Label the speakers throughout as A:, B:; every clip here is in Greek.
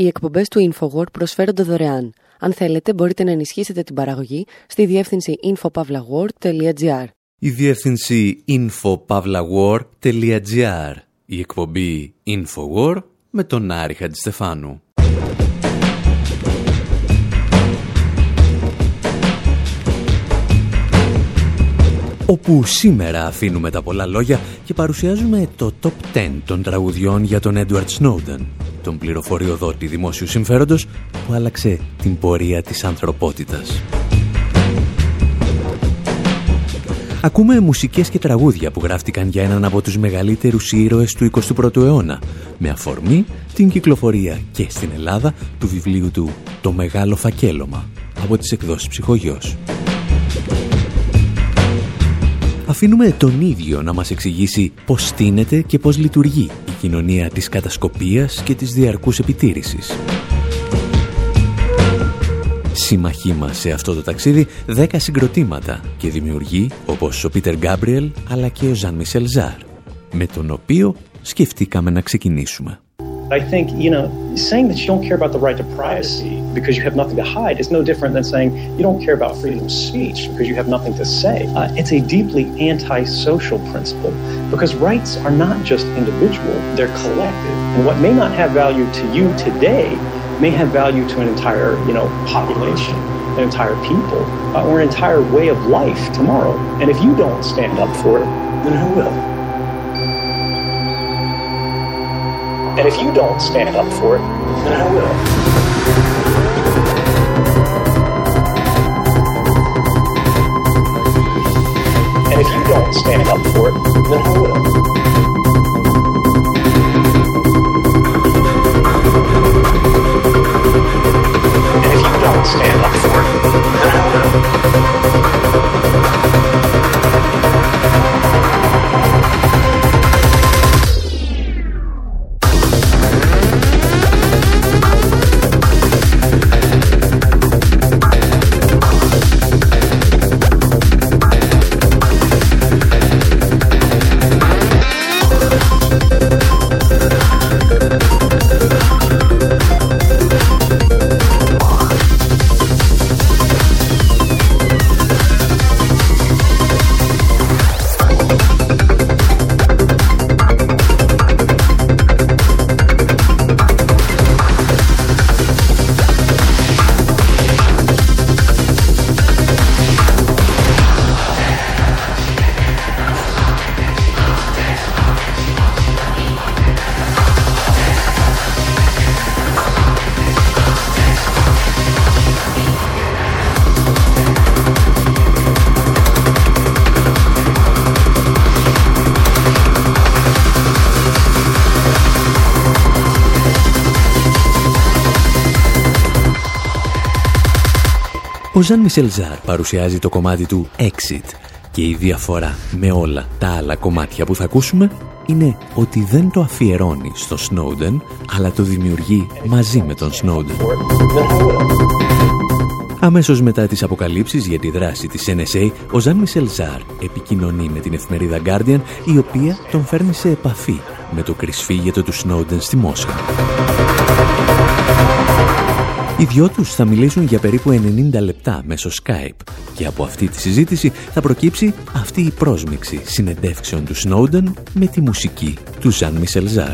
A: Οι εκπομπές του InfoWord προσφέρονται δωρεάν. Αν θέλετε, μπορείτε να ενισχύσετε την παραγωγή στη διεύθυνση infopavlagor.gr.
B: Η διεύθυνση infopavlagor.gr. Η εκπομπή InfoWord με τον Άρη Χατζηστεφάνου. όπου σήμερα αφήνουμε τα πολλά λόγια και παρουσιάζουμε το top 10 των τραγουδιών για τον Edward Snowden, τον πληροφοριοδότη δημόσιου συμφέροντος που άλλαξε την πορεία της ανθρωπότητας. Ακούμε μουσικές και τραγούδια που γράφτηκαν για έναν από τους μεγαλύτερους ήρωες του 21ου αιώνα, με αφορμή την κυκλοφορία και στην Ελλάδα του βιβλίου του «Το Μεγάλο Φακέλωμα» από τις εκδόσεις Ψυχογιός αφήνουμε τον ίδιο να μας εξηγήσει πώς στείνεται και πώς λειτουργεί η κοινωνία της κατασκοπίας και της διαρκούς επιτήρησης. Συμμαχή μας σε αυτό το ταξίδι δέκα συγκροτήματα και δημιουργεί όπως ο Πίτερ Γκάμπριελ αλλά και ο Ζαν Μισελ Ζάρ, με τον οποίο σκεφτήκαμε να ξεκινήσουμε.
C: I think, you know, saying that you don't care about the right to privacy because you have nothing to hide is no different than saying you don't care about freedom of speech because you have nothing to say. Uh, it's a deeply anti-social principle because rights are not just individual, they're collective. And what may not have value to you today may have value to an entire, you know, population, an entire people, uh, or an entire way of life tomorrow. And if you don't stand up for it, then who will? And if you don't stand up for it, then I will. And if you don't stand up for it, then I will. And if you don't stand up for it, then I will.
B: Ο Ζαν Μισελ Ζάρ παρουσιάζει το κομμάτι του Exit και η διαφορά με όλα τα άλλα κομμάτια που θα ακούσουμε είναι ότι δεν το αφιερώνει στο Snowden, αλλά το δημιουργεί μαζί με τον Snowden. Αμέσως μετά τις αποκαλύψεις για τη δράση της NSA, ο Ζαν Μισελ Ζάρ επικοινωνεί με την εφημερίδα Guardian, η οποία τον φέρνει σε επαφή με το κρυσφύγετο του Snowden στη Μόσχα. Οι δυο τους θα μιλήσουν για περίπου 90 λεπτά μέσω Skype και από αυτή τη συζήτηση θα προκύψει αυτή η πρόσμιξη συνεντεύξεων του Snowden με τη μουσική του Ζαν Μισελζάρ.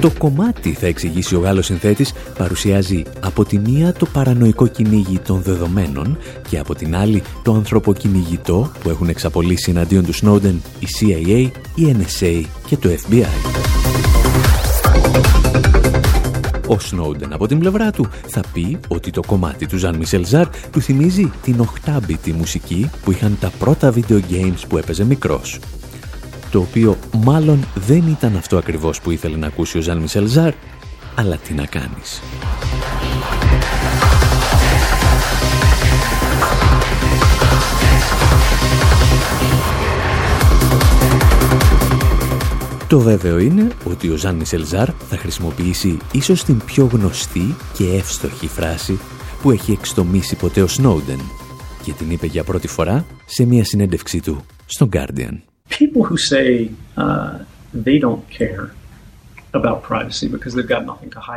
B: Το κομμάτι, θα εξηγήσει ο Γάλλος συνθέτης, παρουσιάζει από τη μία το παρανοϊκό κυνήγι των δεδομένων και από την άλλη το ανθρωποκυνηγητό που έχουν εξαπολύσει εναντίον του Snowden η CIA, η NSA και το FBI. Ο Σνόντεν από την πλευρά του θα πει ότι το κομμάτι του Ζαν Μισελ Ζάρ του θυμίζει την οχτάμπιτη μουσική που είχαν τα πρώτα video games που έπαιζε μικρός. Το οποίο μάλλον δεν ήταν αυτό ακριβώς που ήθελε να ακούσει ο Ζαν Μισελ Ζάρ, αλλά τι να κάνεις. Το βέβαιο είναι ότι ο Ζαν Μισελζάρ θα χρησιμοποιήσει ίσως την πιο γνωστή και εύστοχη φράση που έχει εξτομίσει ποτέ ο Σνόντεν και την είπε για πρώτη φορά σε μια συνέντευξή του στον Guardian.
C: People who say uh, they don't care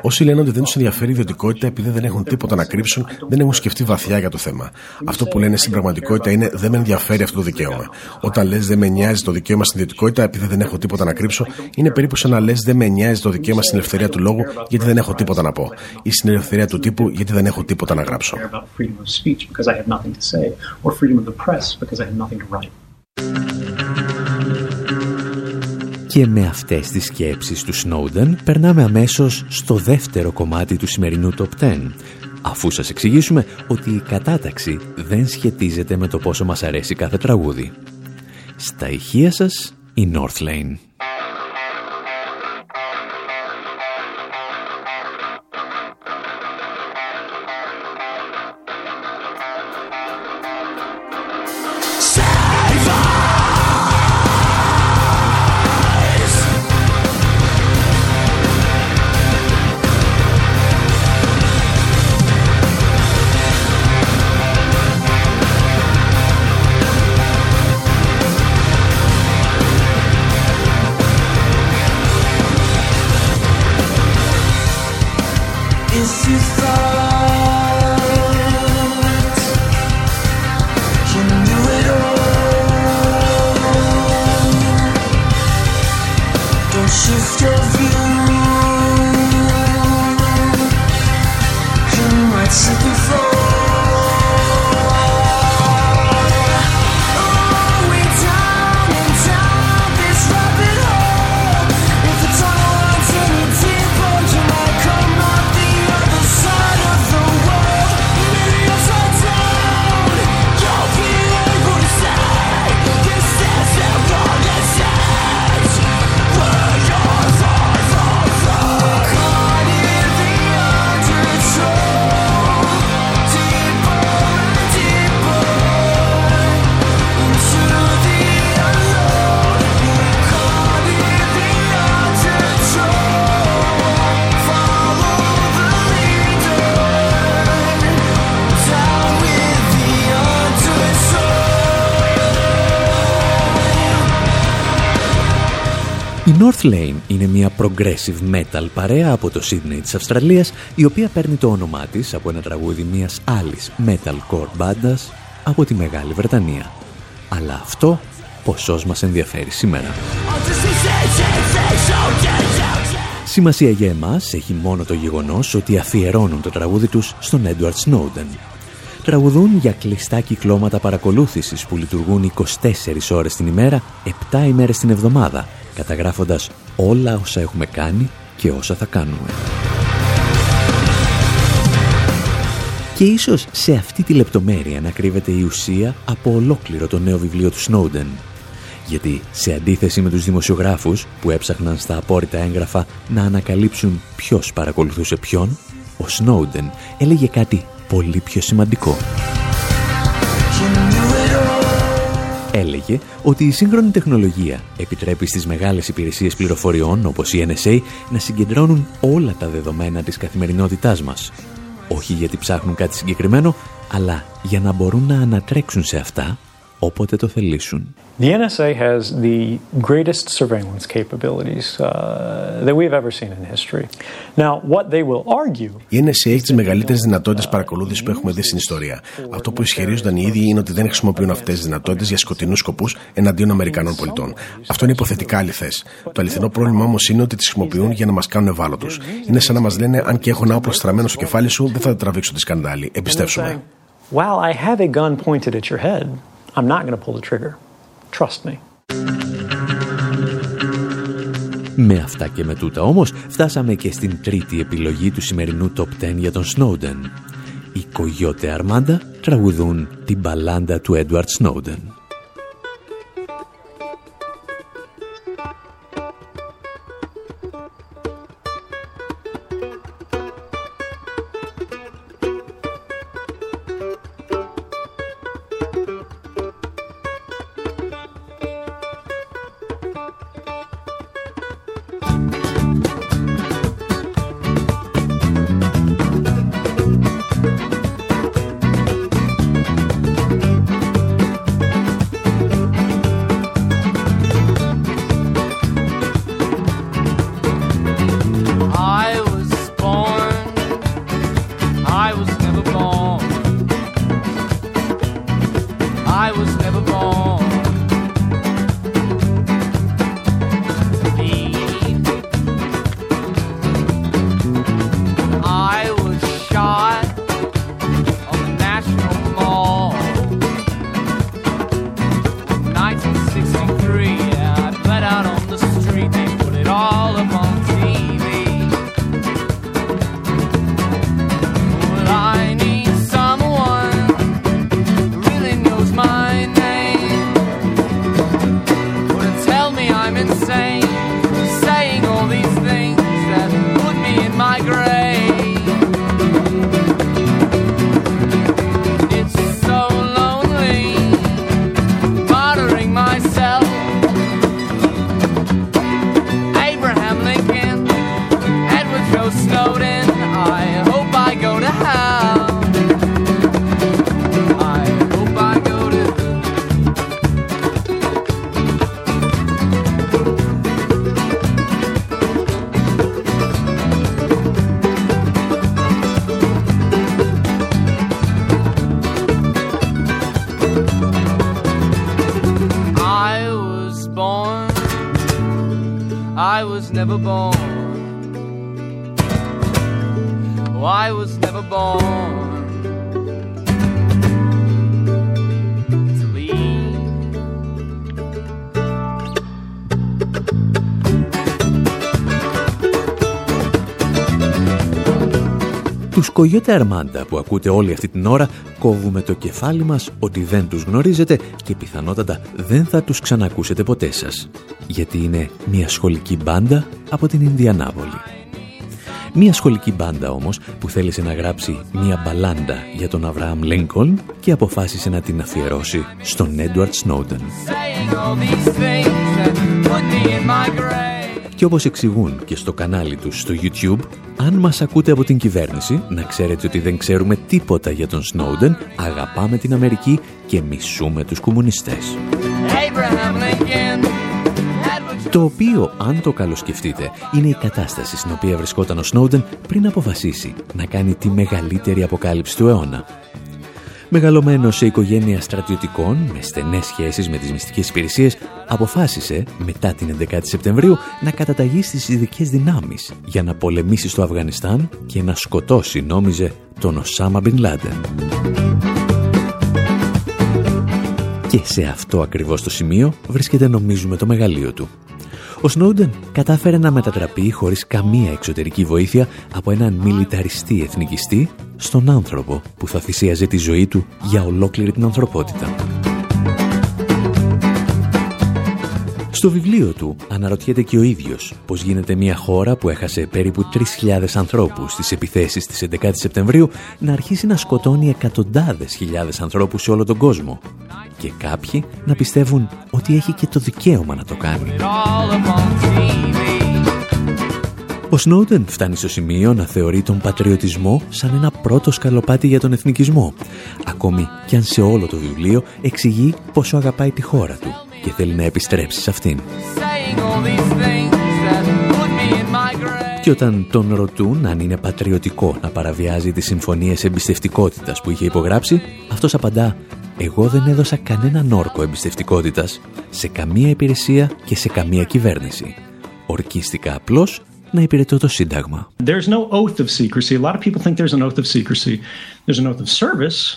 D: Όσοι λένε ότι δεν τους ενδιαφέρει η ιδιωτικότητα επειδή δεν έχουν τίποτα να κρύψουν, δεν έχουν σκεφτεί βαθιά για το θέμα. Αυτό που λένε στην πραγματικότητα είναι δεν με ενδιαφέρει αυτό το δικαίωμα. Όταν λες δεν με νοιάζει το δικαίωμα στην ιδιωτικότητα επειδή δεν έχω τίποτα να κρύψω, είναι περίπου σαν να λες δεν με νοιάζει το δικαίωμα στην ελευθερία του λόγου γιατί δεν έχω τίποτα να πω. Ή στην ελευθερία του τύπου γιατί δεν έχω τίποτα να γράψω.
B: Και με αυτές τις σκέψεις του Σνόντεν περνάμε αμέσως στο δεύτερο κομμάτι του σημερινού Top 10 αφού σας εξηγήσουμε ότι η κατάταξη δεν σχετίζεται με το πόσο μας αρέσει κάθε τραγούδι. Στα ηχεία σας η North Lane. Progressive metal παρέα από το Sydney της Αυστραλίας η οποία παίρνει το όνομά της από ένα τραγούδι μιας άλλης metalcore μπάντας από τη Μεγάλη Βρετανία. Αλλά αυτό ποσός μας ενδιαφέρει σήμερα. Σημασία για εμάς έχει μόνο το γεγονός ότι αφιερώνουν το τραγούδι τους στον Edward Snowden. Τραγουδούν για κλειστά κυκλώματα παρακολούθησης που λειτουργούν 24 ώρες την ημέρα, 7 ημέρες την εβδομάδα καταγράφοντας όλα όσα έχουμε κάνει και όσα θα κάνουμε. Και ίσως σε αυτή τη λεπτομέρεια να κρύβεται η ουσία από ολόκληρο το νέο βιβλίο του Σνόντεν. Γιατί σε αντίθεση με τους δημοσιογράφους που έψαχναν στα απόρριτα έγγραφα να ανακαλύψουν ποιος παρακολουθούσε ποιον, ο Σνόντεν έλεγε κάτι πολύ πιο σημαντικό έλεγε ότι η σύγχρονη τεχνολογία επιτρέπει στις μεγάλες υπηρεσίες πληροφοριών όπως η NSA να συγκεντρώνουν όλα τα δεδομένα της καθημερινότητάς μας. Όχι γιατί ψάχνουν κάτι συγκεκριμένο, αλλά για να μπορούν να ανατρέξουν σε αυτά όποτε το θελήσουν.
E: The NSA has the greatest surveillance capabilities uh, that we have ever seen in history. Now, what they will argue.
D: Η NSA έχει τις μεγαλύτερες δυνατότητες παρακολούθησης που έχουμε δει στην ιστορία. Αυτό που ισχυρίζονταν οι ίδιοι είναι ότι δεν χρησιμοποιούν αυτές τις δυνατότητες για σκοτεινούς σκοπούς εναντίον Αμερικανών πολιτών. Αυτό είναι υποθετικά αληθές. Το αληθινό πρόβλημα όμως είναι ότι τις χρησιμοποιούν για να μας κάνουν ευάλωτους. Είναι σαν να μας λένε: Αν και έχω ένα όπλο στραμμένο στο κεφάλι σου, δεν θα το τραβήξω τη σκανδάλη. Εμπιστεύσουμε.
E: Well, I have a gun pointed at your head. I'm not going to pull the trigger. Trust me.
B: Με αυτά και με τούτα όμως φτάσαμε και στην τρίτη επιλογή του σημερινού Top 10 για τον Snowden. Οι Κογιώτε Αρμάντα τραγουδούν την μπαλάντα του Edward Snowden. Τους Κογιώτε Αρμάντα που ακούτε όλη αυτή την ώρα κόβουμε το κεφάλι μας ότι δεν τους γνωρίζετε και πιθανότατα δεν θα τους ξανακούσετε ποτέ σας. Γιατί είναι μια σχολική μπάντα από την Ινδιανάπολη. Μια σχολική μπάντα όμως που θέλησε να γράψει μια μπαλάντα για τον Αβραάμ Λίνκολν και αποφάσισε να την αφιερώσει στον Έντουαρτ Σνόντεν. Και όπως εξηγούν και στο κανάλι τους στο YouTube, αν μας ακούτε από την κυβέρνηση, να ξέρετε ότι δεν ξέρουμε τίποτα για τον Σνόντεν, αγαπάμε την Αμερική και μισούμε τους κομμουνιστές. Το οποίο, αν το καλοσκεφτείτε, είναι η κατάσταση στην οποία βρισκόταν ο Σνόντεν πριν αποφασίσει να κάνει τη μεγαλύτερη αποκάλυψη του αιώνα, Μεγαλωμένο σε οικογένεια στρατιωτικών με στενές σχέσεις με τις μυστικές υπηρεσίες, αποφάσισε μετά την 11η Σεπτεμβρίου να καταταγεί στις ειδικές δυνάμεις για να πολεμήσει στο Αφγανιστάν και να σκοτώσει, νόμιζε, τον Οσάμα Μπιν Λάντεν. Και σε αυτό ακριβώς το σημείο βρίσκεται νομίζουμε το μεγαλείο του. Ο Σνόντεν κατάφερε να μετατραπεί χωρίς καμία εξωτερική βοήθεια από έναν μιλιταριστή εθνικιστή στον άνθρωπο που θα θυσίαζε τη ζωή του για ολόκληρη την ανθρωπότητα. Στο βιβλίο του αναρωτιέται και ο ίδιος πώς γίνεται μια χώρα που έχασε περίπου 3.000 ανθρώπους στις επιθέσεις της 11 Σεπτεμβρίου να αρχίσει να σκοτώνει εκατοντάδες χιλιάδες ανθρώπους σε όλο τον κόσμο και κάποιοι να πιστεύουν ότι έχει και το δικαίωμα να το κάνει. Ο Σνόντεν φτάνει στο σημείο να θεωρεί τον πατριωτισμό σαν ένα πρώτο σκαλοπάτι για τον εθνικισμό, ακόμη κι αν σε όλο το βιβλίο εξηγεί πόσο αγαπάει τη χώρα του και θέλει να επιστρέψει σε αυτήν. Και όταν τον ρωτούν αν είναι πατριωτικό να παραβιάζει τις συμφωνίες εμπιστευτικότητας που είχε υπογράψει, αυτός απαντά «Εγώ δεν έδωσα κανέναν όρκο εμπιστευτικότητας σε καμία υπηρεσία και σε καμία κυβέρνηση. Ορκίστηκα απλώς να υπηρετώ το Σύνταγμα.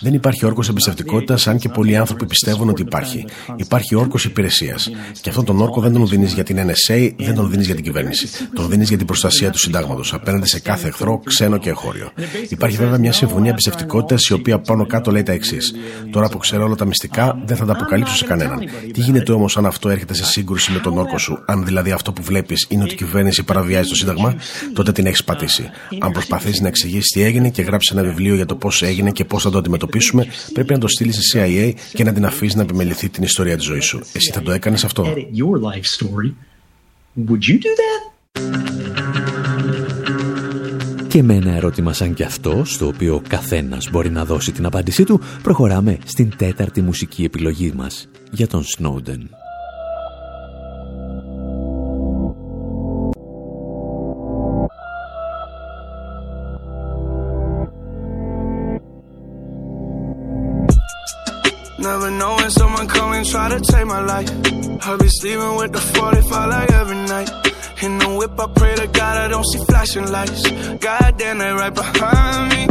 D: Δεν υπάρχει όρκος εμπιστευτικότητας, αν και πολλοί άνθρωποι πιστεύουν ότι υπάρχει. Υπάρχει όρκος υπηρεσίας. Και αυτόν τον όρκο δεν τον δίνεις για την NSA, δεν τον δίνεις για την κυβέρνηση. Τον δίνεις για την προστασία του συντάγματος απέναντι σε κάθε εχθρό, ξένο και εγχώριο. Υπάρχει βέβαια μια συμφωνία εμπιστευτικότητας η οποία πάνω κάτω λέει τα εξής. Τώρα που ξέρω όλα τα μυστικά, δεν θα τα αποκαλύψω σε κανέναν. Τι γίνεται όμως αν αυτό έρχεται σε σύγκρουση με τον όρκο σου, αν δηλαδή αυτό που βλέπεις είναι ότι η κυβέρνηση παραβιάζει το Σύνταγμα, τότε την έχεις πατήσει. Αν προσπαθήσει να εξηγήσεις τι έγινε και γράψεις ένα βιβλίο για το πώς έγινε και πώς θα το αντιμετωπίσουμε, πρέπει να το στείλεις σε CIA και να την αφήσεις να επιμεληθεί την ιστορία της ζωής σου. Εσύ θα το έκανες αυτό;
B: Και με ένα ερώτημα σαν κι αυτό, στο οποίο ο καθένας μπορεί να δώσει την απάντησή του, προχωράμε στην τέταρτη μουσική επιλογή μας για τον Snowden. Never knowing someone come and try to take my life. I be sleeping with the 45 like every night. In the whip, I pray to God I don't see flashing lights. God damn, they right behind me.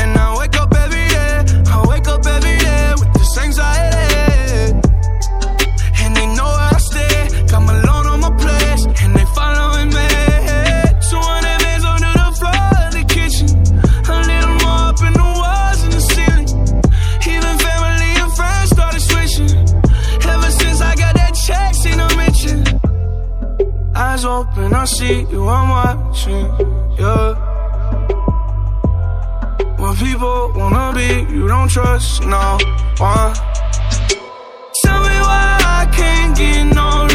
B: And I wake up every day, I wake up every day with this anxiety. I see you, I'm watching, yeah. When people wanna be, you don't trust no one. Tell me why I can't get no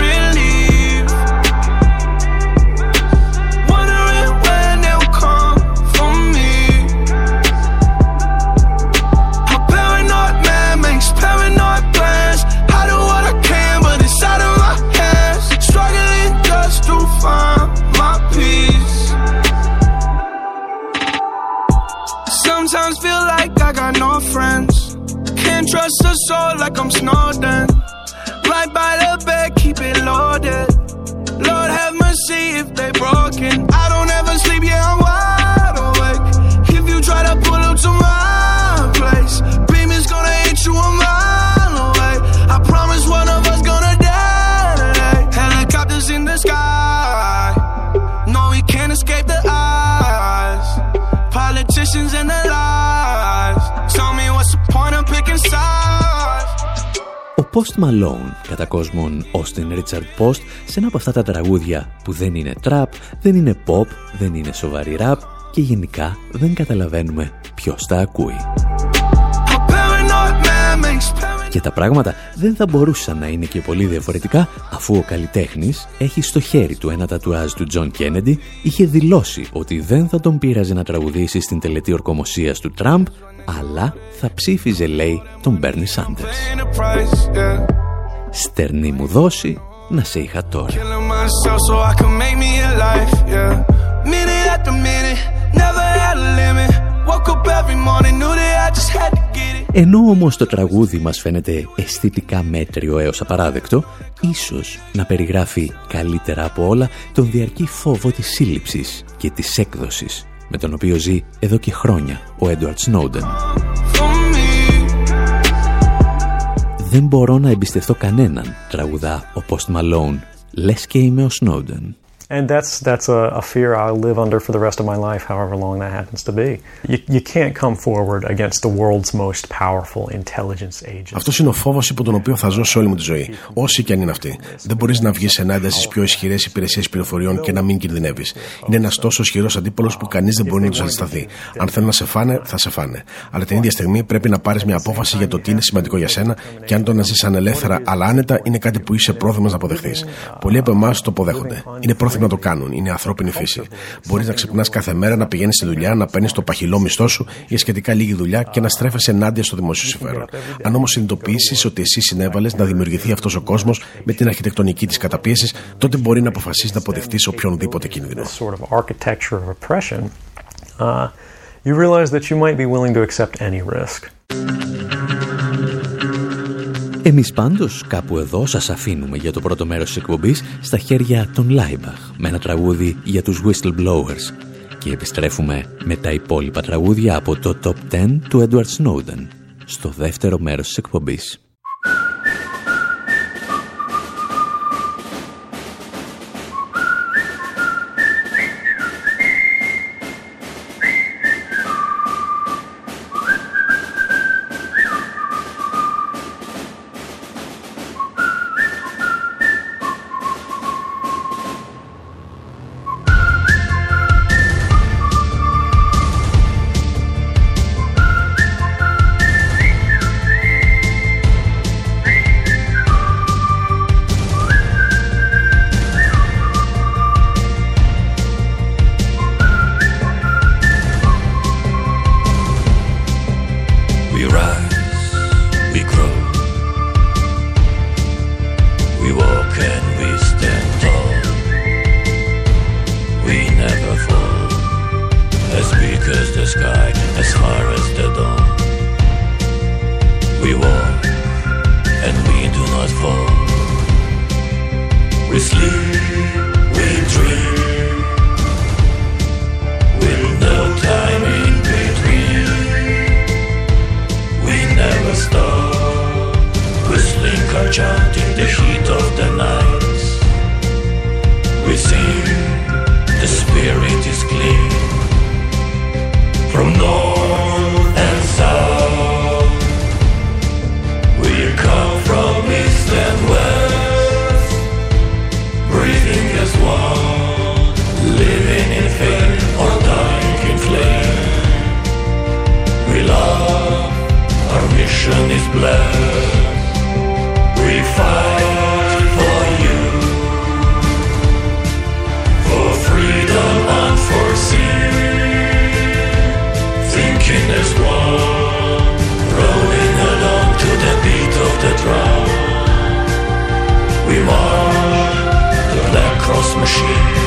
B: Trust a soul like I'm Snowden. Right by the bed, keep it loaded. Lord have mercy, if
F: they broken. I
B: Post Malone, κατά κόσμον Austin Richard Post, σε ένα από αυτά τα τραγούδια που δεν είναι trap, δεν είναι pop, δεν είναι σοβαρή rap και γενικά δεν καταλαβαίνουμε ποιος τα ακούει.
F: A paranoid man makes paranoid.
B: Και τα πράγματα δεν θα μπορούσαν να είναι και πολύ διαφορετικά αφού ο καλλιτέχνης έχει στο χέρι του ένα τατουάζ του Τζον Κέννεντι, είχε δηλώσει ότι δεν θα τον πείραζε να τραγουδήσει στην τελετή ορκομοσίας του Τραμπ, αλλά θα ψήφιζε, λέει, τον Μπέρνι Σάντερς.
F: Paying the price, yeah.
B: Στερνή μου δώσει, να σε είχα τώρα.
F: Killing myself so I can make me a life, yeah. Minute after minute, never had a limit. Woke up every morning, knew that I just had to get it.
B: Ενώ όμως το τραγούδι μας φαίνεται αισθητικά μέτριο έως απαράδεκτο, ίσως να περιγράφει καλύτερα από όλα τον διαρκή φόβο της σύλληψης και της έκδοσης, με τον οποίο ζει εδώ και χρόνια ο Έντουαρτ Σνόντεν.
F: For me,
B: «Δεν μπορώ να εμπιστευτώ κανέναν», τραγουδά ο Post Malone, «λες και είμαι ο Σνόντεν».
E: And that's that's a, a fear I'll live under for the rest of my life, however long that happens to be. You, you can't come forward against the world's most powerful intelligence agent.
D: Αυτός είναι ο φόβος υπό τον οποίο θα ζω σε όλη μου τη ζωή, όσοι και αν είναι αυτοί. Δεν μπορείς να βγεις ενάντια στις πιο ισχυρές υπηρεσίες πληροφοριών και να μην κινδυνεύεις. Είναι ένας τόσο ισχυρός αντίπολο που κανείς δεν μπορεί να τους αντισταθεί. Αν θέλουν να σε φάνε, θα σε φάνε. Αλλά την ίδια στιγμή πρέπει να πάρεις μια απόφαση για το τι είναι σημαντικό για σένα και αν το να ζεις ανελεύθερα αλλά άνετα είναι κάτι που είσαι πρόθυμος να αποδεχθείς. Πολλοί από εμάς το αποδέχονται. Είναι πρόθυμοι να το κάνουν. Είναι ανθρώπινη φύση. Μπορείς να ξυπνάς κάθε μέρα, να πηγαίνεις στη δουλειά, να παίρνεις το παχυλό μισθό σου για σχετικά λίγη δουλειά και να στρέφεσαι ενάντια στο δημόσιο συμφέρον. Αν όμως συνειδητοποιήσεις ότι εσύ συνέβαλες να δημιουργηθεί αυτός ο κόσμος με την αρχιτεκτονική της καταπίεσης, τότε μπορεί να αποφασίσεις να αποδεχτεί οποιονδήποτε κίνδυνο.
E: This sort of architecture of oppression, uh, you realize that you might be willing to accept any risk.
B: Εμείς πάντως κάπου εδώ σας αφήνουμε για το πρώτο μέρος της εκπομπής στα χέρια των Λάιμπαχ με ένα τραγούδι για τους whistleblowers και επιστρέφουμε με τα υπόλοιπα τραγούδια από το Top 10 του Edward Snowden στο δεύτερο μέρος της εκπομπής.
G: Machine.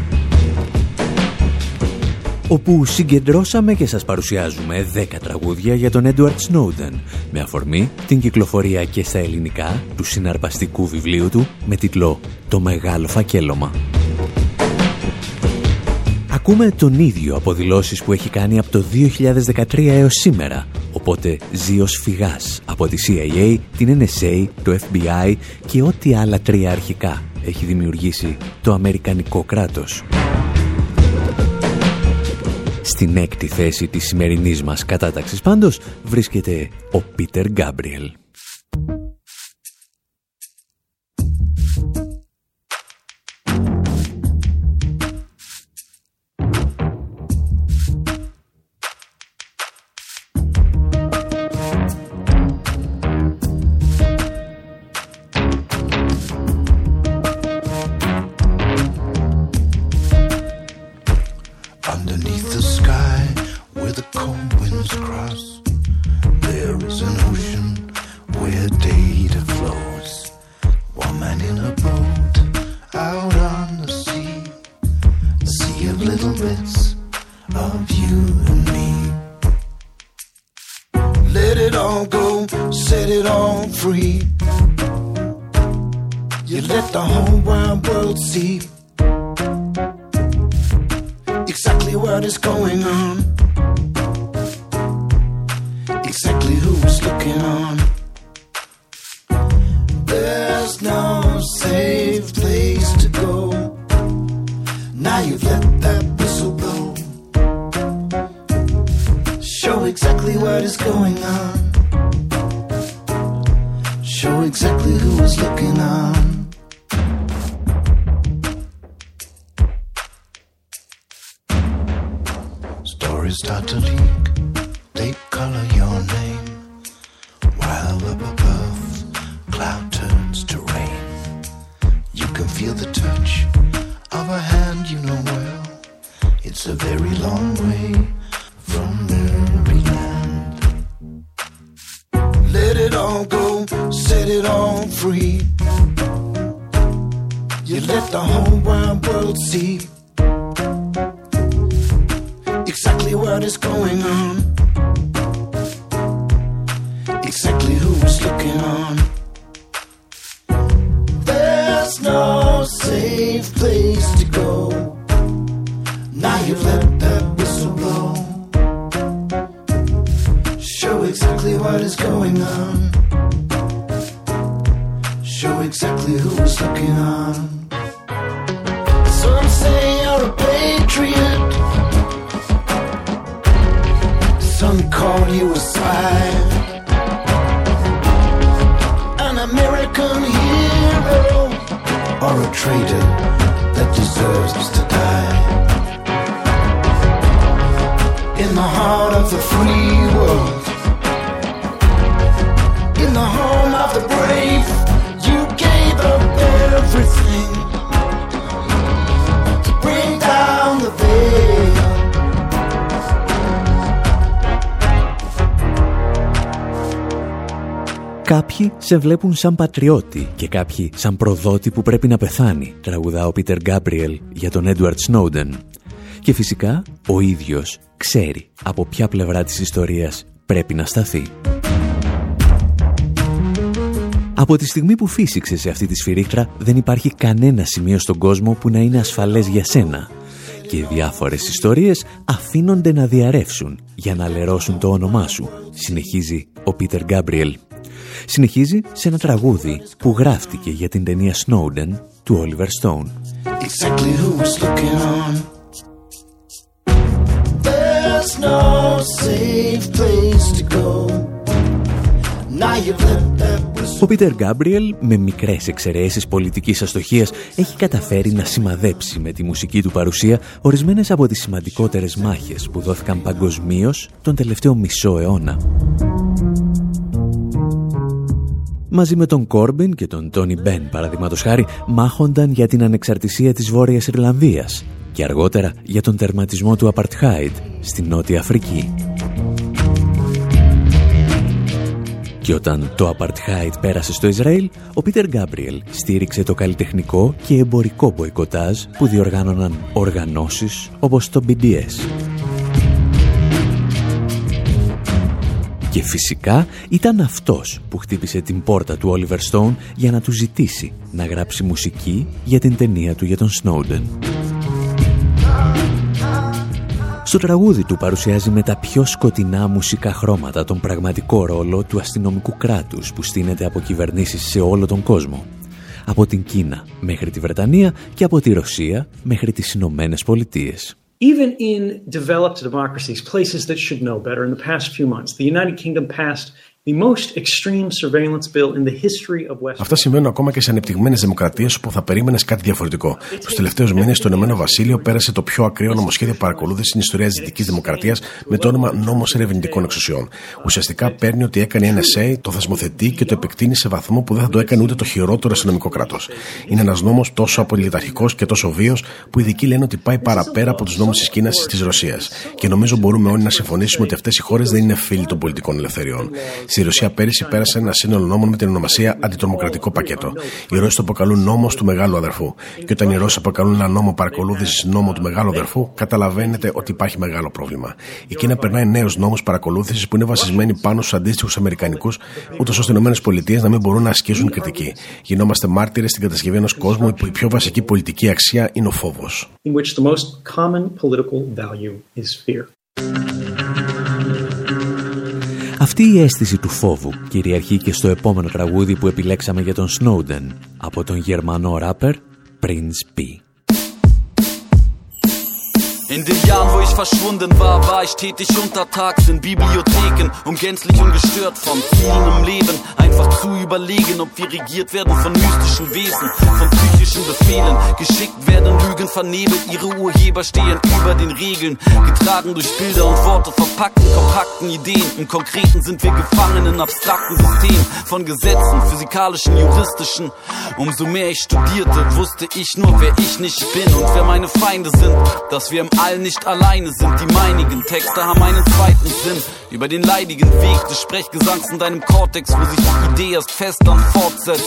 H: όπου συγκεντρώσαμε και σας παρουσιάζουμε 10 τραγούδια για τον Έντουαρτ Σνόουντεν με αφορμή την κυκλοφορία και στα ελληνικά του συναρπαστικού βιβλίου του με τίτλο «Το Μεγάλο Φακέλωμα». Ακούμε τον ίδιο από δηλώσεις που έχει κάνει από το 2013 έως σήμερα, οπότε ζει ως φυγάς από τη CIA, την NSA, το FBI και ό,τι άλλα τρία αρχικά έχει δημιουργήσει το Αμερικανικό κράτος. Στην έκτη θέση της σημερινής μας κατάταξης πάντως βρίσκεται ο Πίτερ Γκάμπριελ. set it on free. You let the whole wide world see exactly what is going on, exactly who's looking on. is going on. Show exactly who was looking on. Some say you're a patriot. Some call you a spy. An American hero or a traitor. Σε βλέπουν σαν πατριώτη και κάποιοι σαν προδότη που πρέπει να πεθάνει, τραγουδά ο Πίτερ Γκάμπριελ για τον Έντουαρτ Σνόουντεν. Και φυσικά ο ίδιος ξέρει από ποια πλευρά της ιστορίας πρέπει να σταθεί. Από τη στιγμή που φύσηξε σε αυτή τη σφυρίχτρα δεν υπάρχει κανένα σημείο στον κόσμο που να είναι ασφαλές για σένα και διάφορες ιστορίες αφήνονται να διαρρεύσουν για να λερώσουν το όνομά σου, συνεχίζει ο Πίτερ Γκάμπριελ συνεχίζει σε ένα τραγούδι που γράφτηκε για την ταινία Snowden του Oliver Stone. Ο Πίτερ Γκάμπριελ, με μικρές εξαιρέσεις πολιτικής αστοχίας, έχει καταφέρει να σημαδέψει με τη μουσική του παρουσία ορισμένες από τις σημαντικότερες μάχες που δόθηκαν παγκοσμίως τον τελευταίο μισό αιώνα.
B: Μαζί με τον Κόρμπιν και τον Τόνι Μπεν παραδείγματος χάρη μάχονταν για την ανεξαρτησία της Βόρειας Ιρλανδίας και αργότερα για τον τερματισμό του Απαρτχάιντ στη Νότια Αφρική. Και όταν το Apartheid πέρασε στο Ισραήλ, ο Πίτερ Γκάμπριελ στήριξε το καλλιτεχνικό και εμπορικό μποϊκοτάζ που διοργάνωναν οργανώσεις όπως το BDS. Και φυσικά ήταν αυτός που χτύπησε την πόρτα του Oliver Stone για να του ζητήσει να γράψει μουσική για την ταινία του για τον Snowden. Στο τραγούδι του παρουσιάζει με τα πιο σκοτεινά μουσικά χρώματα τον πραγματικό ρόλο του αστυνομικού κράτους που στείνεται από κυβερνήσεις σε όλο τον κόσμο. Από την Κίνα μέχρι τη Βρετανία και από τη Ρωσία μέχρι τις Ηνωμένες Πολιτείες.
C: Even in developed democracies, places that should know better, in the past few months, the United Kingdom passed
D: Αυτά συμβαίνουν ακόμα και σε ανεπτυγμένες δημοκρατίες όπου θα περίμενες κάτι διαφορετικό. Τους τελευταίους μήνες, το Ηνωμένο Βασίλειο πέρασε το πιο ακραίο νομοσχέδιο παρακολούθησης στην ιστορία της Δυτικής Δημοκρατίας με το όνομα Νόμος Ερευνητικών Εξουσιών. Ουσιαστικά παίρνει ότι έκανε η NSA, το θεσμοθετεί και το επεκτείνει σε βαθμό που δεν θα το έκανε ούτε το χειρότερο αστυνομικό κράτος. Είναι ένας νόμος τόσο απολυταρχικός και τόσο βίος που οι ειδικοί λένε ότι πάει παραπέρα από τους νόμους της Κίνας ή της Ρωσίας. Και νομίζω μπορούμε όλοι να συμφωνήσουμε ότι αυτές οι χώρες δεν είναι φίλοι των πολιτικών ελευθεριών. Στη Ρωσία πέρυσι πέρασε ένα σύνολο νόμων με την ονομασία Αντιτρομοκρατικό Πακέτο. Οι Ρώσοι το αποκαλούν νόμος του Μεγάλου Αδερφού. Και όταν οι Ρώσοι αποκαλούν ένα νόμο παρακολούθησης νόμο του Μεγάλου Αδερφού, καταλαβαίνετε ότι υπάρχει μεγάλο πρόβλημα. Η Κίνα περνάει νέους νόμους παρακολούθησης που είναι βασισμένοι πάνω στους αντίστοιχους Αμερικανικούς, ούτως ώστε οι ΗΠΑ να μην μπορούν να ασκήσουν κριτική. Γινόμαστε μάρτυρες στην κατασκευή ενός κόσμου που η πιο βασική πολιτική αξία είναι ο φόβος.
B: Αυτή η αίσθηση του φόβου κυριαρχεί και στο επόμενο τραγούδι που επιλέξαμε για τον Snowden από τον γερμανό ράπερ Prince P.
I: In den Jahren, wo ich verschwunden war, war ich tätig untertags in Bibliotheken und gänzlich ungestört von Zielen im Leben. Einfach zu überlegen, ob wir regiert werden von mystischen Wesen, von psychischen Befehlen. Geschickt werden Lügen vernebelt, ihre Urheber stehen über den Regeln. Getragen durch Bilder und Worte, verpackt in kompakten Ideen. Im Konkreten sind wir gefangen in abstrakten Systemen von Gesetzen, physikalischen, juristischen. Umso mehr ich studierte, wusste ich nur, wer ich nicht bin und wer meine Feinde sind. Dass wir im All nicht alleine sind, die meinigen Texte haben einen zweiten Sinn. Über den leidigen Weg des Sprechgesangs in deinem Kortex, wo sich die Idee erst fest dann fortsetzt.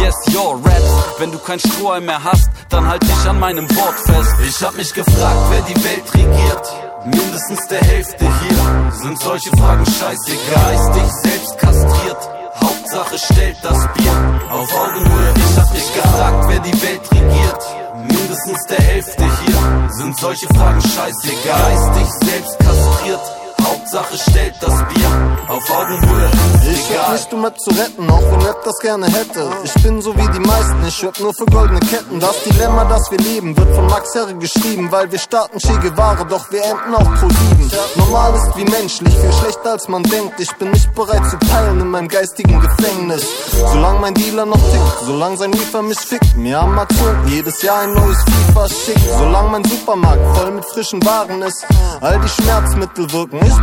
I: Yes, your Raps, wenn du kein Strohhalm mehr hast, dann halt dich an meinem Wort fest. Ich hab mich gefragt, wer die Welt regiert. Mindestens der Hälfte hier sind solche Fragen scheißegal. Ist dich selbst kastriert. Hauptsache stellt das Bier auf Augenhöhe. Ich hab mich gefragt, wer die Welt regiert mindestens der Hälfte hier sind solche Fragen scheißegal. Ist dich selbst kastriert Hauptsache stellt das Bier auf Augenhöhe.
J: Ich hab nicht, um Rap zu retten, auch wenn Rap das gerne hätte. Ich bin so wie die meisten, ich rap nur für goldene Ketten. Das Dilemma, das wir leben, wird von Max Herre geschrieben, weil wir starten Che Guevara, doch wir enden auch pro sieben. Normal ist wie menschlich, viel schlechter als man denkt. Ich bin nicht bereit zu teilen in meinem geistigen Gefängnis. Solange mein Dealer noch tickt, solange sein Liefer mich fickt, mir Amazon jedes Jahr ein neues FIFA schickt. Solange mein Supermarkt voll mit frischen Waren ist, all die Schmerzmittel wirken. Ich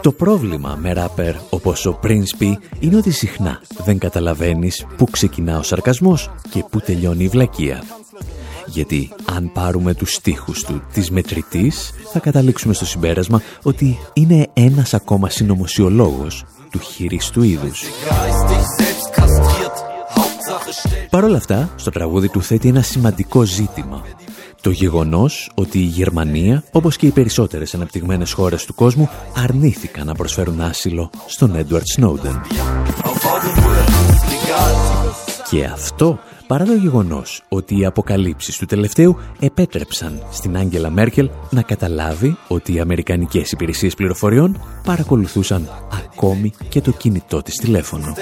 B: Το πρόβλημα με ράπερ όπως ο Prince P είναι ότι συχνά δεν καταλαβαίνεις πού ξεκινά ο σαρκασμός και πού τελειώνει η βλακεία. Γιατί αν πάρουμε τους στίχους του της μετρητής θα καταλήξουμε στο συμπέρασμα ότι είναι ένας ακόμα συνωμοσιολόγος του χειρίστου είδους. Παρ' όλα αυτά, στο τραγούδι του θέτει ένα σημαντικό ζήτημα το γεγονός ότι η Γερμανία, όπως και οι περισσότερες αναπτυγμένες χώρες του κόσμου, αρνήθηκαν να προσφέρουν άσυλο στον Έντουαρτ Σνόντεν. Και αυτό παρά το γεγονός ότι οι αποκαλύψεις του τελευταίου επέτρεψαν στην Άγγελα Μέρκελ να καταλάβει ότι οι Αμερικανικές υπηρεσίες πληροφοριών παρακολουθούσαν ακόμη και το κινητό της τηλέφωνο.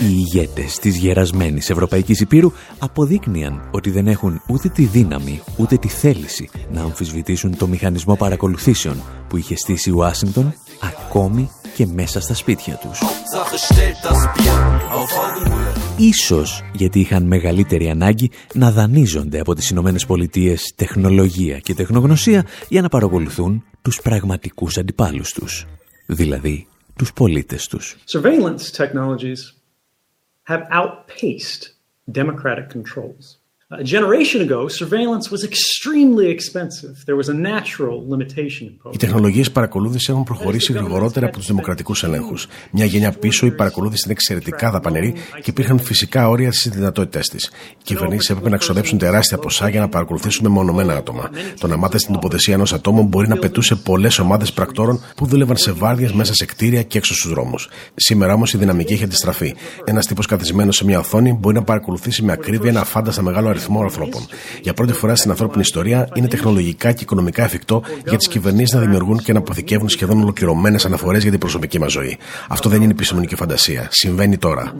B: Οι ηγέτες της γερασμένης Ευρωπαϊκής Υπήρου αποδείκνυαν ότι δεν έχουν ούτε τη δύναμη ούτε τη θέληση να αμφισβητήσουν το μηχανισμό παρακολουθήσεων που είχε στήσει η Ουάσιγκτον ακόμη και μέσα στα σπίτια τους. Ίσως γιατί είχαν μεγαλύτερη ανάγκη να δανείζονται από τις Ηνωμένες Πολιτείες τεχνολογία και τεχνογνωσία για να παρακολουθούν τους πραγματικούς αντιπάλους τους, δηλαδή τους πολίτες τους.
C: Surveillance technologies have outpaced democratic controls. A generation ago, surveillance was extremely expensive. There was a natural limitation
D: Οι τεχνολογίες παρακολούθησης έχουν προχωρήσει γρηγορότερα από τους δημοκρατικούς ελέγχους. Μια γενιά πίσω, η παρακολούθηση ήταν εξαιρετικά δαπανερή και υπήρχαν φυσικά όρια στις δυνατότητές της. Οι κυβερνήσεις έπρεπε να ξοδέψουν τεράστια ποσά για να παρακολουθήσουν μεμονωμένα άτομα. Το να μάθει την τοποθεσία ενός ατόμου μπορεί να πετούσε πολλές ομάδες πρακτόρων που δούλευαν σε βάρδιες μέσα σε κτίρια και έξω στους δρόμους. Σήμερα όμως η δυναμική έχει αντιστραφεί. Ένας τύπος καθισμένος σε μια οθόνη μπορεί να παρακολουθήσει με ακρίβεια ένα φάνταστα μεγάλο αριθμό ανθρώπων. Για πρώτη φορά στην ανθρώπινη ιστορία είναι τεχνολογικά και οικονομικά εφικτό για τις κυβερνήσεις να δημιουργούν και να αποθηκεύουν σχεδόν ολοκληρωμένες αναφορές για την προσωπική μας ζωή. Αυτό δεν είναι επιστημονική φαντασία. Συμβαίνει τώρα.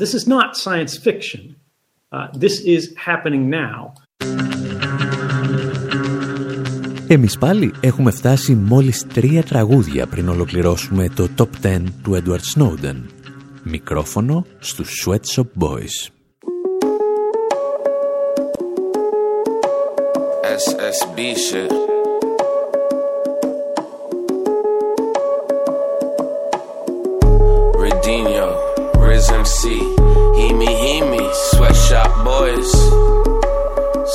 B: Εμείς πάλι έχουμε φτάσει μόλις τρία τραγούδια πριν ολοκληρώσουμε το Top 10 του Edward Snowden. Μικρόφωνο στους Sweatshop Boys. SSB shit. Redinho, Riz MC, Hemi Hemi, Sweatshop Boys.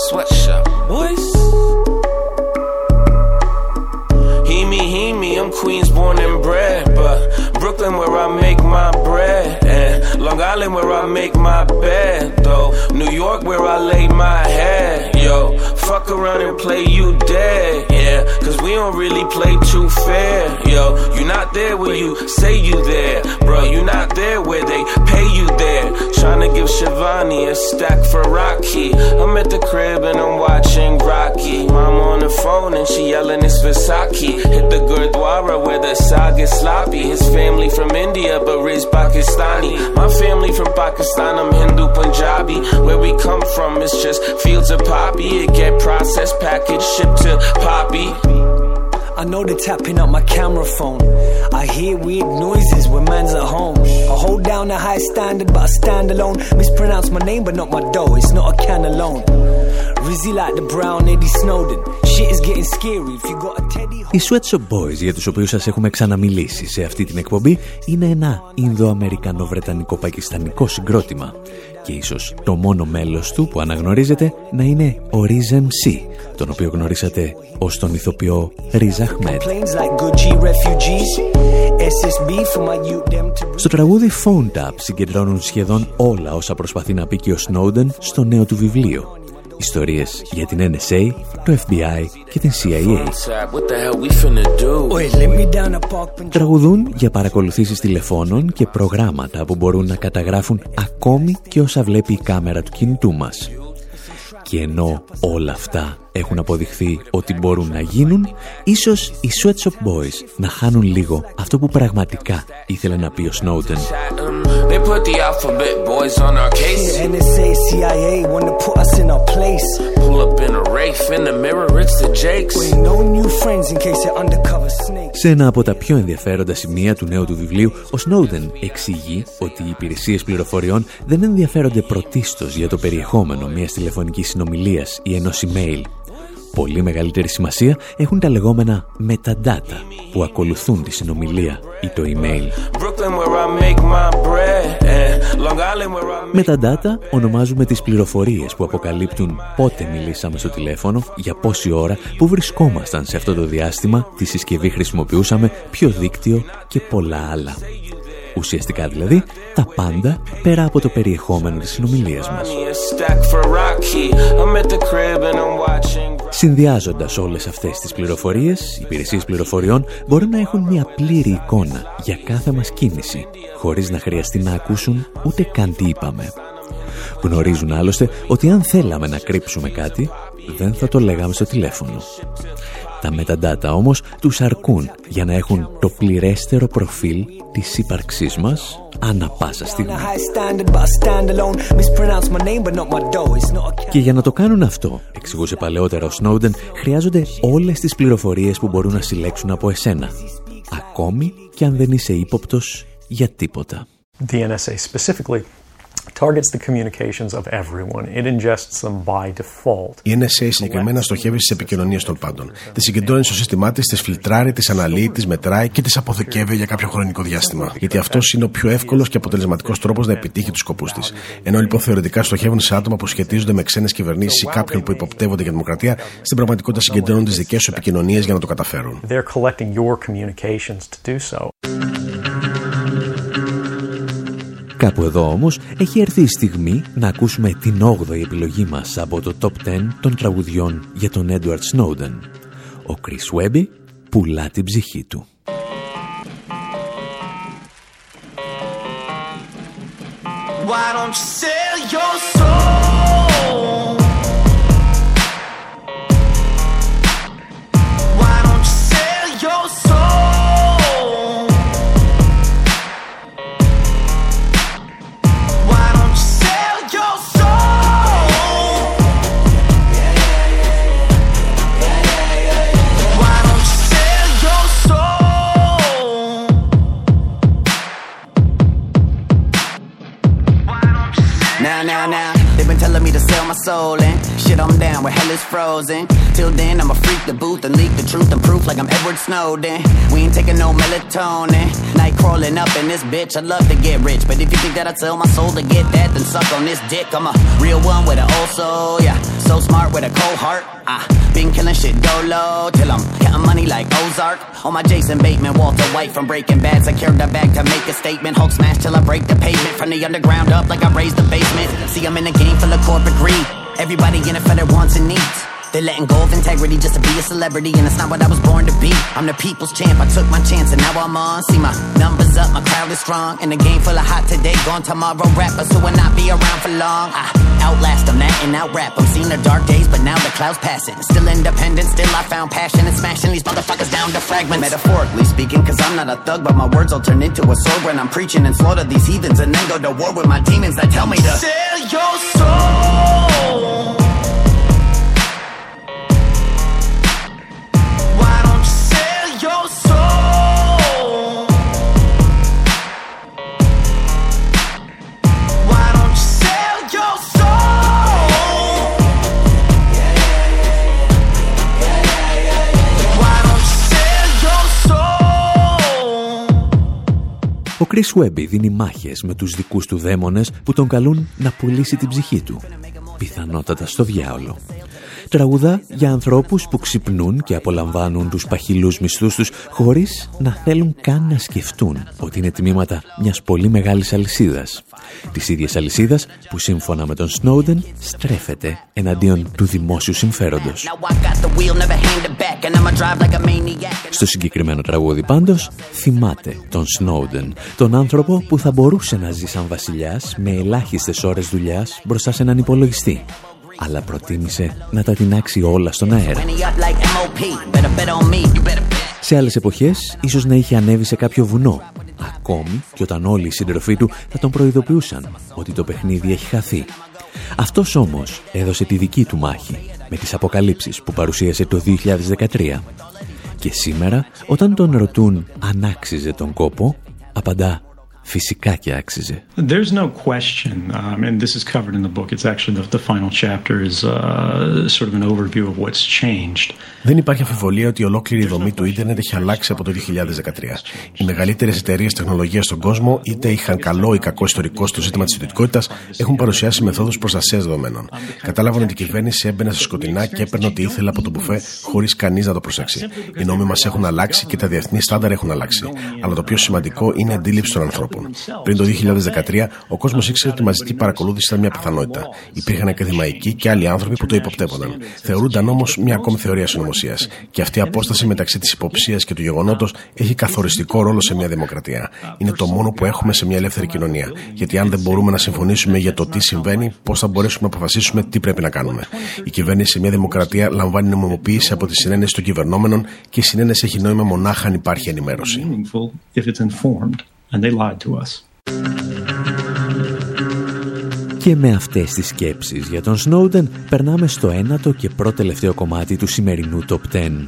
B: Sweatshop Boys? Hemi Hemi, I'm Queens born and bred, but Brooklyn where I make my bread, and Long Island where I make my bed, though. New York where I lay my head, yo. Fuck around and play you dead, yeah. Cause we don't really play too fair, yo. You not there where you say you there, bro. You not there where they pay you there. Trying to give Shivani a stack for Rocky. I'm at the crib and I'm watching Rocky. Mom on the phone and she yelling it's Versace. Hit the Gurdwara where the saga sloppy. His family from India but raised Pakistani. My family from Pakistan, I'm Hindu Punjabi. Where we come from, it's just fields of poppy. It get processed, packaged, shipped to Poppy. I know they're tapping up my camera phone. I hear weird noises when man's at home. I hold down a high standard, but I stand alone. Mispronounce my name, but not my dough. It's not a can alone. Rizzy like the brown Eddie Snowden. Shit is getting scary if you got a teddy. Οι Sweatshop Boys, για τους οποίους σας έχουμε ξαναμιλήσει σε αυτή την εκπομπή, είναι ένα Ινδοαμερικανο-Βρετανικό-Πακιστανικό συγκρότημα και ίσως το μόνο μέλος του που αναγνωρίζετε να είναι ο Riz MC, τον οποίο γνωρίσατε ως τον ηθοποιό Riz Ahmed. Στο τραγούδι Phone Tap συγκεντρώνουν σχεδόν όλα όσα προσπαθεί να πει και ο Snowden στο νέο του βιβλίο Ιστορίες για την NSA, το FBI και την CIA. Τραγουδούν για παρακολουθήσεις τηλεφώνων και προγράμματα που μπορούν να καταγράφουν ακόμη και όσα βλέπει η κάμερα του κινητού μας. Και ενώ όλα αυτά έχουν αποδειχθεί ότι μπορούν να γίνουν, ίσως οι Sweatshop Boys να χάνουν λίγο αυτό που πραγματικά ήθελε να πει ο Snowden. They put the alphabet boys on our case. Yeah, NSA, CIA wanna put us in our place. Pull up in a Wraith, in the mirror it's the Jakes. We no new friends in case you're undercover snakes. Σε ένα από τα πιο ενδιαφέροντα σημεία του νέου του βιβλίου, ο Snowden εξηγεί ότι οι υπηρεσίες πληροφοριών δεν ενδιαφέρονται πρωτίστως για το περιεχόμενο μιας τηλεφωνικής συνομιλίας ή ενός email πολύ μεγαλύτερη σημασία έχουν τα λεγόμενα metadata που ακολουθούν τη συνομιλία ή το email. Metadata ονομάζουμε τις πληροφορίες που αποκαλύπτουν πότε μιλήσαμε στο τηλέφωνο, για πόση ώρα, που βρισκόμασταν σε αυτό το διάστημα, τι συσκευή χρησιμοποιούσαμε, ποιο δίκτυο και πολλά άλλα. Ουσιαστικά δηλαδή τα πάντα πέρα από το περιεχόμενο της συνομιλίας μας. Συνδυάζοντας όλες αυτές τις πληροφορίες, οι υπηρεσίες πληροφοριών μπορούν να έχουν μια πλήρη εικόνα για κάθε μας κίνηση, χωρίς να χρειαστεί να ακούσουν ούτε καν τι είπαμε. Γνωρίζουν άλλωστε ότι αν θέλαμε να κρύψουμε κάτι, δεν θα το λέγαμε στο τηλέφωνο. Τα metadata όμως τους αρκούν για να έχουν το πληρέστερο προφίλ της ύπαρξής μας ανά πάσα στιγμή. Και για να το κάνουν αυτό, εξηγούσε παλαιότερα ο Snowden, χρειάζονται όλες τις πληροφορίες που μπορούν να συλλέξουν από εσένα. ακόμη και αν δεν είσαι ύποπτος για τίποτα.
E: The NSA specifically targets the communications of everyone. It ingests them by default.
D: Η NSA συγκεκριμένα στοχεύει στις επικοινωνίες των πάντων. Τι συγκεντρώνει στο σύστημά της, τις φιλτράρει, τις αναλύει, τις μετράει και τις αποθηκεύει για κάποιο χρονικό διάστημα. Γιατί αυτός είναι ο πιο εύκολος και αποτελεσματικός τρόπος να επιτύχει τους σκοπούς της. Ενώ λοιπόν θεωρητικά στοχεύουν σε άτομα που σχετίζονται με ξένες κυβερνήσεις ή κάποιον που υποπτεύονται για δημοκρατία, στην πραγματικότητα συγκεντρώνουν τις δικές σου επικοινωνίες για να το καταφέρουν.
B: Κάπου εδώ όμως έχει έρθει η στιγμή να ακούσουμε την 8η επιλογή μας από το Top 10 των τραγουδιών για τον Edward Snowden. Ο Chris Webby πουλά την ψυχή του.
F: Why don't you sell your
K: shit, I'm down where hell is frozen. Till then, I'ma freak the booth and leak the truth and proof like I'm Edward Snowden. We ain't taking no melatonin. Night crawling up in this bitch, I'd love to get rich. But if you think that I'd sell my soul to get that, then suck on this dick. I'm a real one with an old soul, yeah. So smart with a cold heart. Ah, been killing shit dolo till I'm counting money like Ozark. On my Jason Bateman, Walter White from Breaking Bad. Secured the bag to make a statement. Hulk smash till I break the pavement. From the underground up like I raised the basement. See, I'm in a game full of corporate greed. Everybody in it for their wants and needs. They're letting go of integrity just to be a celebrity, and it's not what I was born to be. I'm the people's champ, I took my chance, and now I'm on. See my numbers up, my crowd is strong. And the game full of hot today, gone tomorrow rappers who will not be around for long. I outlast them, that and out rap. I'm seeing the dark days, but now the clouds passing. Still independent, still I found passion And smashing these motherfuckers down to fragments. Metaphorically speaking, cause I'm not a thug, but my words will turn into a sword when I'm preaching and slaughter these heathens, and then go to war with my demons that tell me to
F: Sell your soul.
B: Chris Webby δίνει μάχες με τους δικούς του δαίμονες που τον καλούν να πουλήσει την ψυχή του. Πιθανότατα στο διάολο. Τραγουδά για ανθρώπους που ξυπνούν και απολαμβάνουν τους παχυλούς μισθούς τους χωρίς να θέλουν καν να σκεφτούν ότι είναι τμήματα μιας πολύ μεγάλης αλυσίδας. Της ίδιας αλυσίδας που σύμφωνα με τον Σνόντεν στρέφεται εναντίον του δημόσιου συμφέροντος.
K: Now I got the wheel, never hand it back, and I'ma drive like a maniac.
B: Στο συγκεκριμένο τραγούδι πάντως θυμάται τον Σνόντεν, τον άνθρωπο που θα μπορούσε να ζει σαν βασιλιάς με ελάχιστες ώρες δουλειάς μπροστά σε έναν υπολογιστή. Αλλά προτίμησε να τα τεινάξει όλα στον αέρα.
K: When he up like MOP, better bet on me, you better bet.
B: Σε άλλες εποχές ίσως να είχε ανέβει σε κάποιο βουνό. Ακόμη και όταν όλοι οι σύντροφοί του θα τον προειδοποιούσαν ότι το παιχνίδι έχει χαθεί. Αυτός όμως έδωσε τη δική του μάχη με τις αποκαλύψεις που παρουσίασε το 2013. Και σήμερα όταν τον ρωτούν αν άξιζε τον κόπο, απαντά φυσικά και άξιζε.
C: There's no question, um, and this is covered in the book. It's actually the, the final chapter is uh, sort of an overview of what's changed.
D: Δεν υπάρχει αμφιβολία ότι η ολόκληρη δομή του ίντερνετ έχει αλλάξει από το 2013. Οι μεγαλύτερες εταιρείες τεχνολογίας στον κόσμο, είτε είχαν καλό ή κακό ιστορικό στο ζήτημα της ιδιωτικότητας, έχουν παρουσιάσει μεθόδους προστασίας δεδομένων. Κατάλαβαν ότι η κυβέρνηση έμπαινε στα σκοτεινά και έπαιρνε ό,τι ήθελε από το μπουφέ χωρίς κανείς να το προσέξει. Οι νόμοι μας έχουν αλλάξει και τα διεθνή στάνταρ έχουν αλλάξει. Αλλά το πιο σημαντικό είναι η αντίληψη των ανθρώπων. Πριν το 2013, ο κόσμος ήξερε ότι η μαζική παρακολούθηση ήταν μια πιθανότητα. Υπήρχαν ακαδημαϊκοί και άλλοι άνθρωποι που το υποπτεύονταν. Θεωρούνταν όμως μια ακόμη θεωρία συνωμοσίας. Και αυτή η απόσταση μεταξύ της υποψίας και του γεγονότος έχει καθοριστικό ρόλο σε μια δημοκρατία. Είναι το μόνο που έχουμε σε μια ελεύθερη κοινωνία. Γιατί αν δεν μπορούμε να συμφωνήσουμε για το τι συμβαίνει, πώς θα μπορέσουμε να αποφασίσουμε τι πρέπει να κάνουμε. Η κυβέρνηση σε μια δημοκρατία λαμβάνει νομιμοποίηση από τη συνένεση των κυβερνόμενων και η συνένεση έχει νόημα μονάχα αν υπάρχει ενημέρωση.
C: Meaningful if it's informed, and they lied to us.
B: Και με αυτές τις σκέψεις για τον Σνόντεν περνάμε στο ένατο και πρώτο τελευταίο κομμάτι του σημερινού Top 10.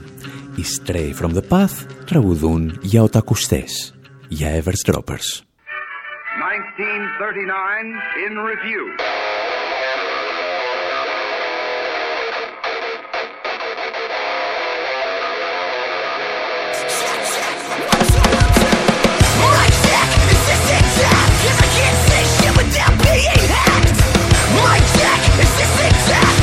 B: οι Stray from the Path τραγουδούν για οτακουστές, για Everstroppers. 1939 in review. being hacked. My tech is this exact.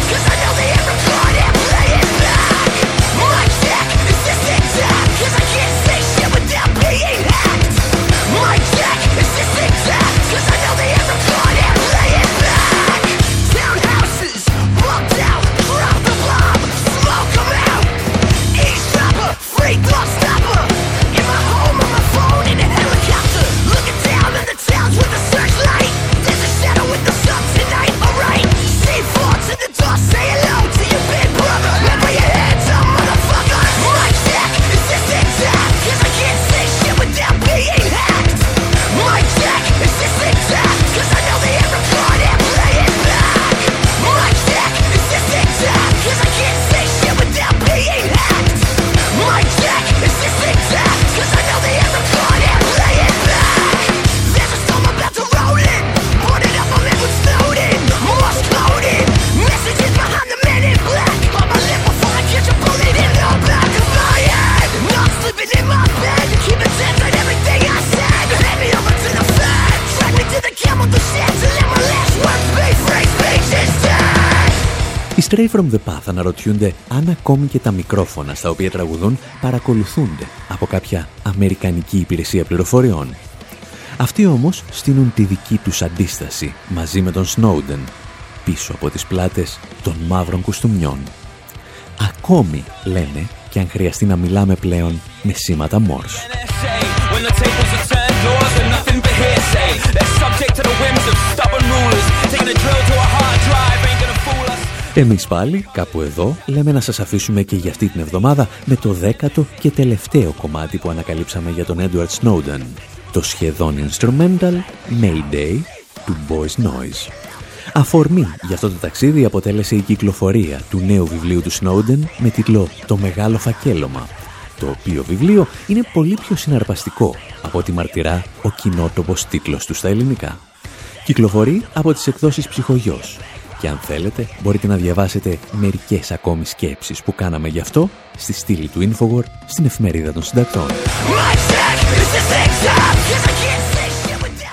B: Stray from the Path αναρωτιούνται αν ακόμη και τα μικρόφωνα στα οποία τραγουδούν παρακολουθούνται από κάποια αμερικανική υπηρεσία πληροφοριών. Αυτοί όμως στείλουν τη δική τους αντίσταση μαζί με τον Snowden πίσω από τις πλάτες των μαύρων κουστούμιών. Ακόμη, λένε, και αν χρειαστεί να μιλάμε πλέον με σήματα Morse. Εμείς πάλι, κάπου εδώ, λέμε να σας αφήσουμε και για αυτή την εβδομάδα με το δέκατο και τελευταίο κομμάτι που ανακαλύψαμε για τον Edward Snowden. Το σχεδόν instrumental Mayday του Boys Noise. Αφορμή για αυτό το ταξίδι αποτέλεσε η κυκλοφορία του νέου βιβλίου του Snowden με τίτλο «Το Μεγάλο Φακέλωμα», το οποίο βιβλίο είναι πολύ πιο συναρπαστικό από τη μαρτυρά ο κοινότοπος τίτλος του στα ελληνικά. Κυκλοφορεί από τις εκδόσεις Ψυχογιός και αν θέλετε μπορείτε να διαβάσετε μερικές ακόμη σκέψεις που κάναμε γι' αυτό στη στήλη του Infowar στην εφημερίδα των συντακτών.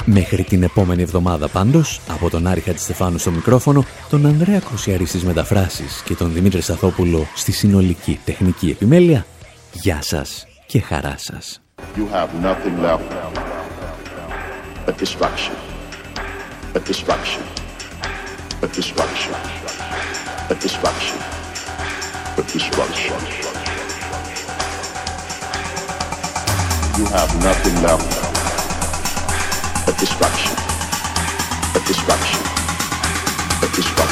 B: Μέχρι την επόμενη εβδομάδα πάντως, από τον Άρη Χατζηστεφάνου στο μικρόφωνο, τον Ανδρέα Κρουσιαρή στις μεταφράσεις και τον Δημήτρη Σταθόπουλο στη συνολική τεχνική επιμέλεια, γεια σας και χαρά σας. You have nothing left but destruction. But destruction. But destruction. But destruction. But destruction. You have nothing left but destruction. But destruction. But destruction.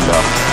B: stuff.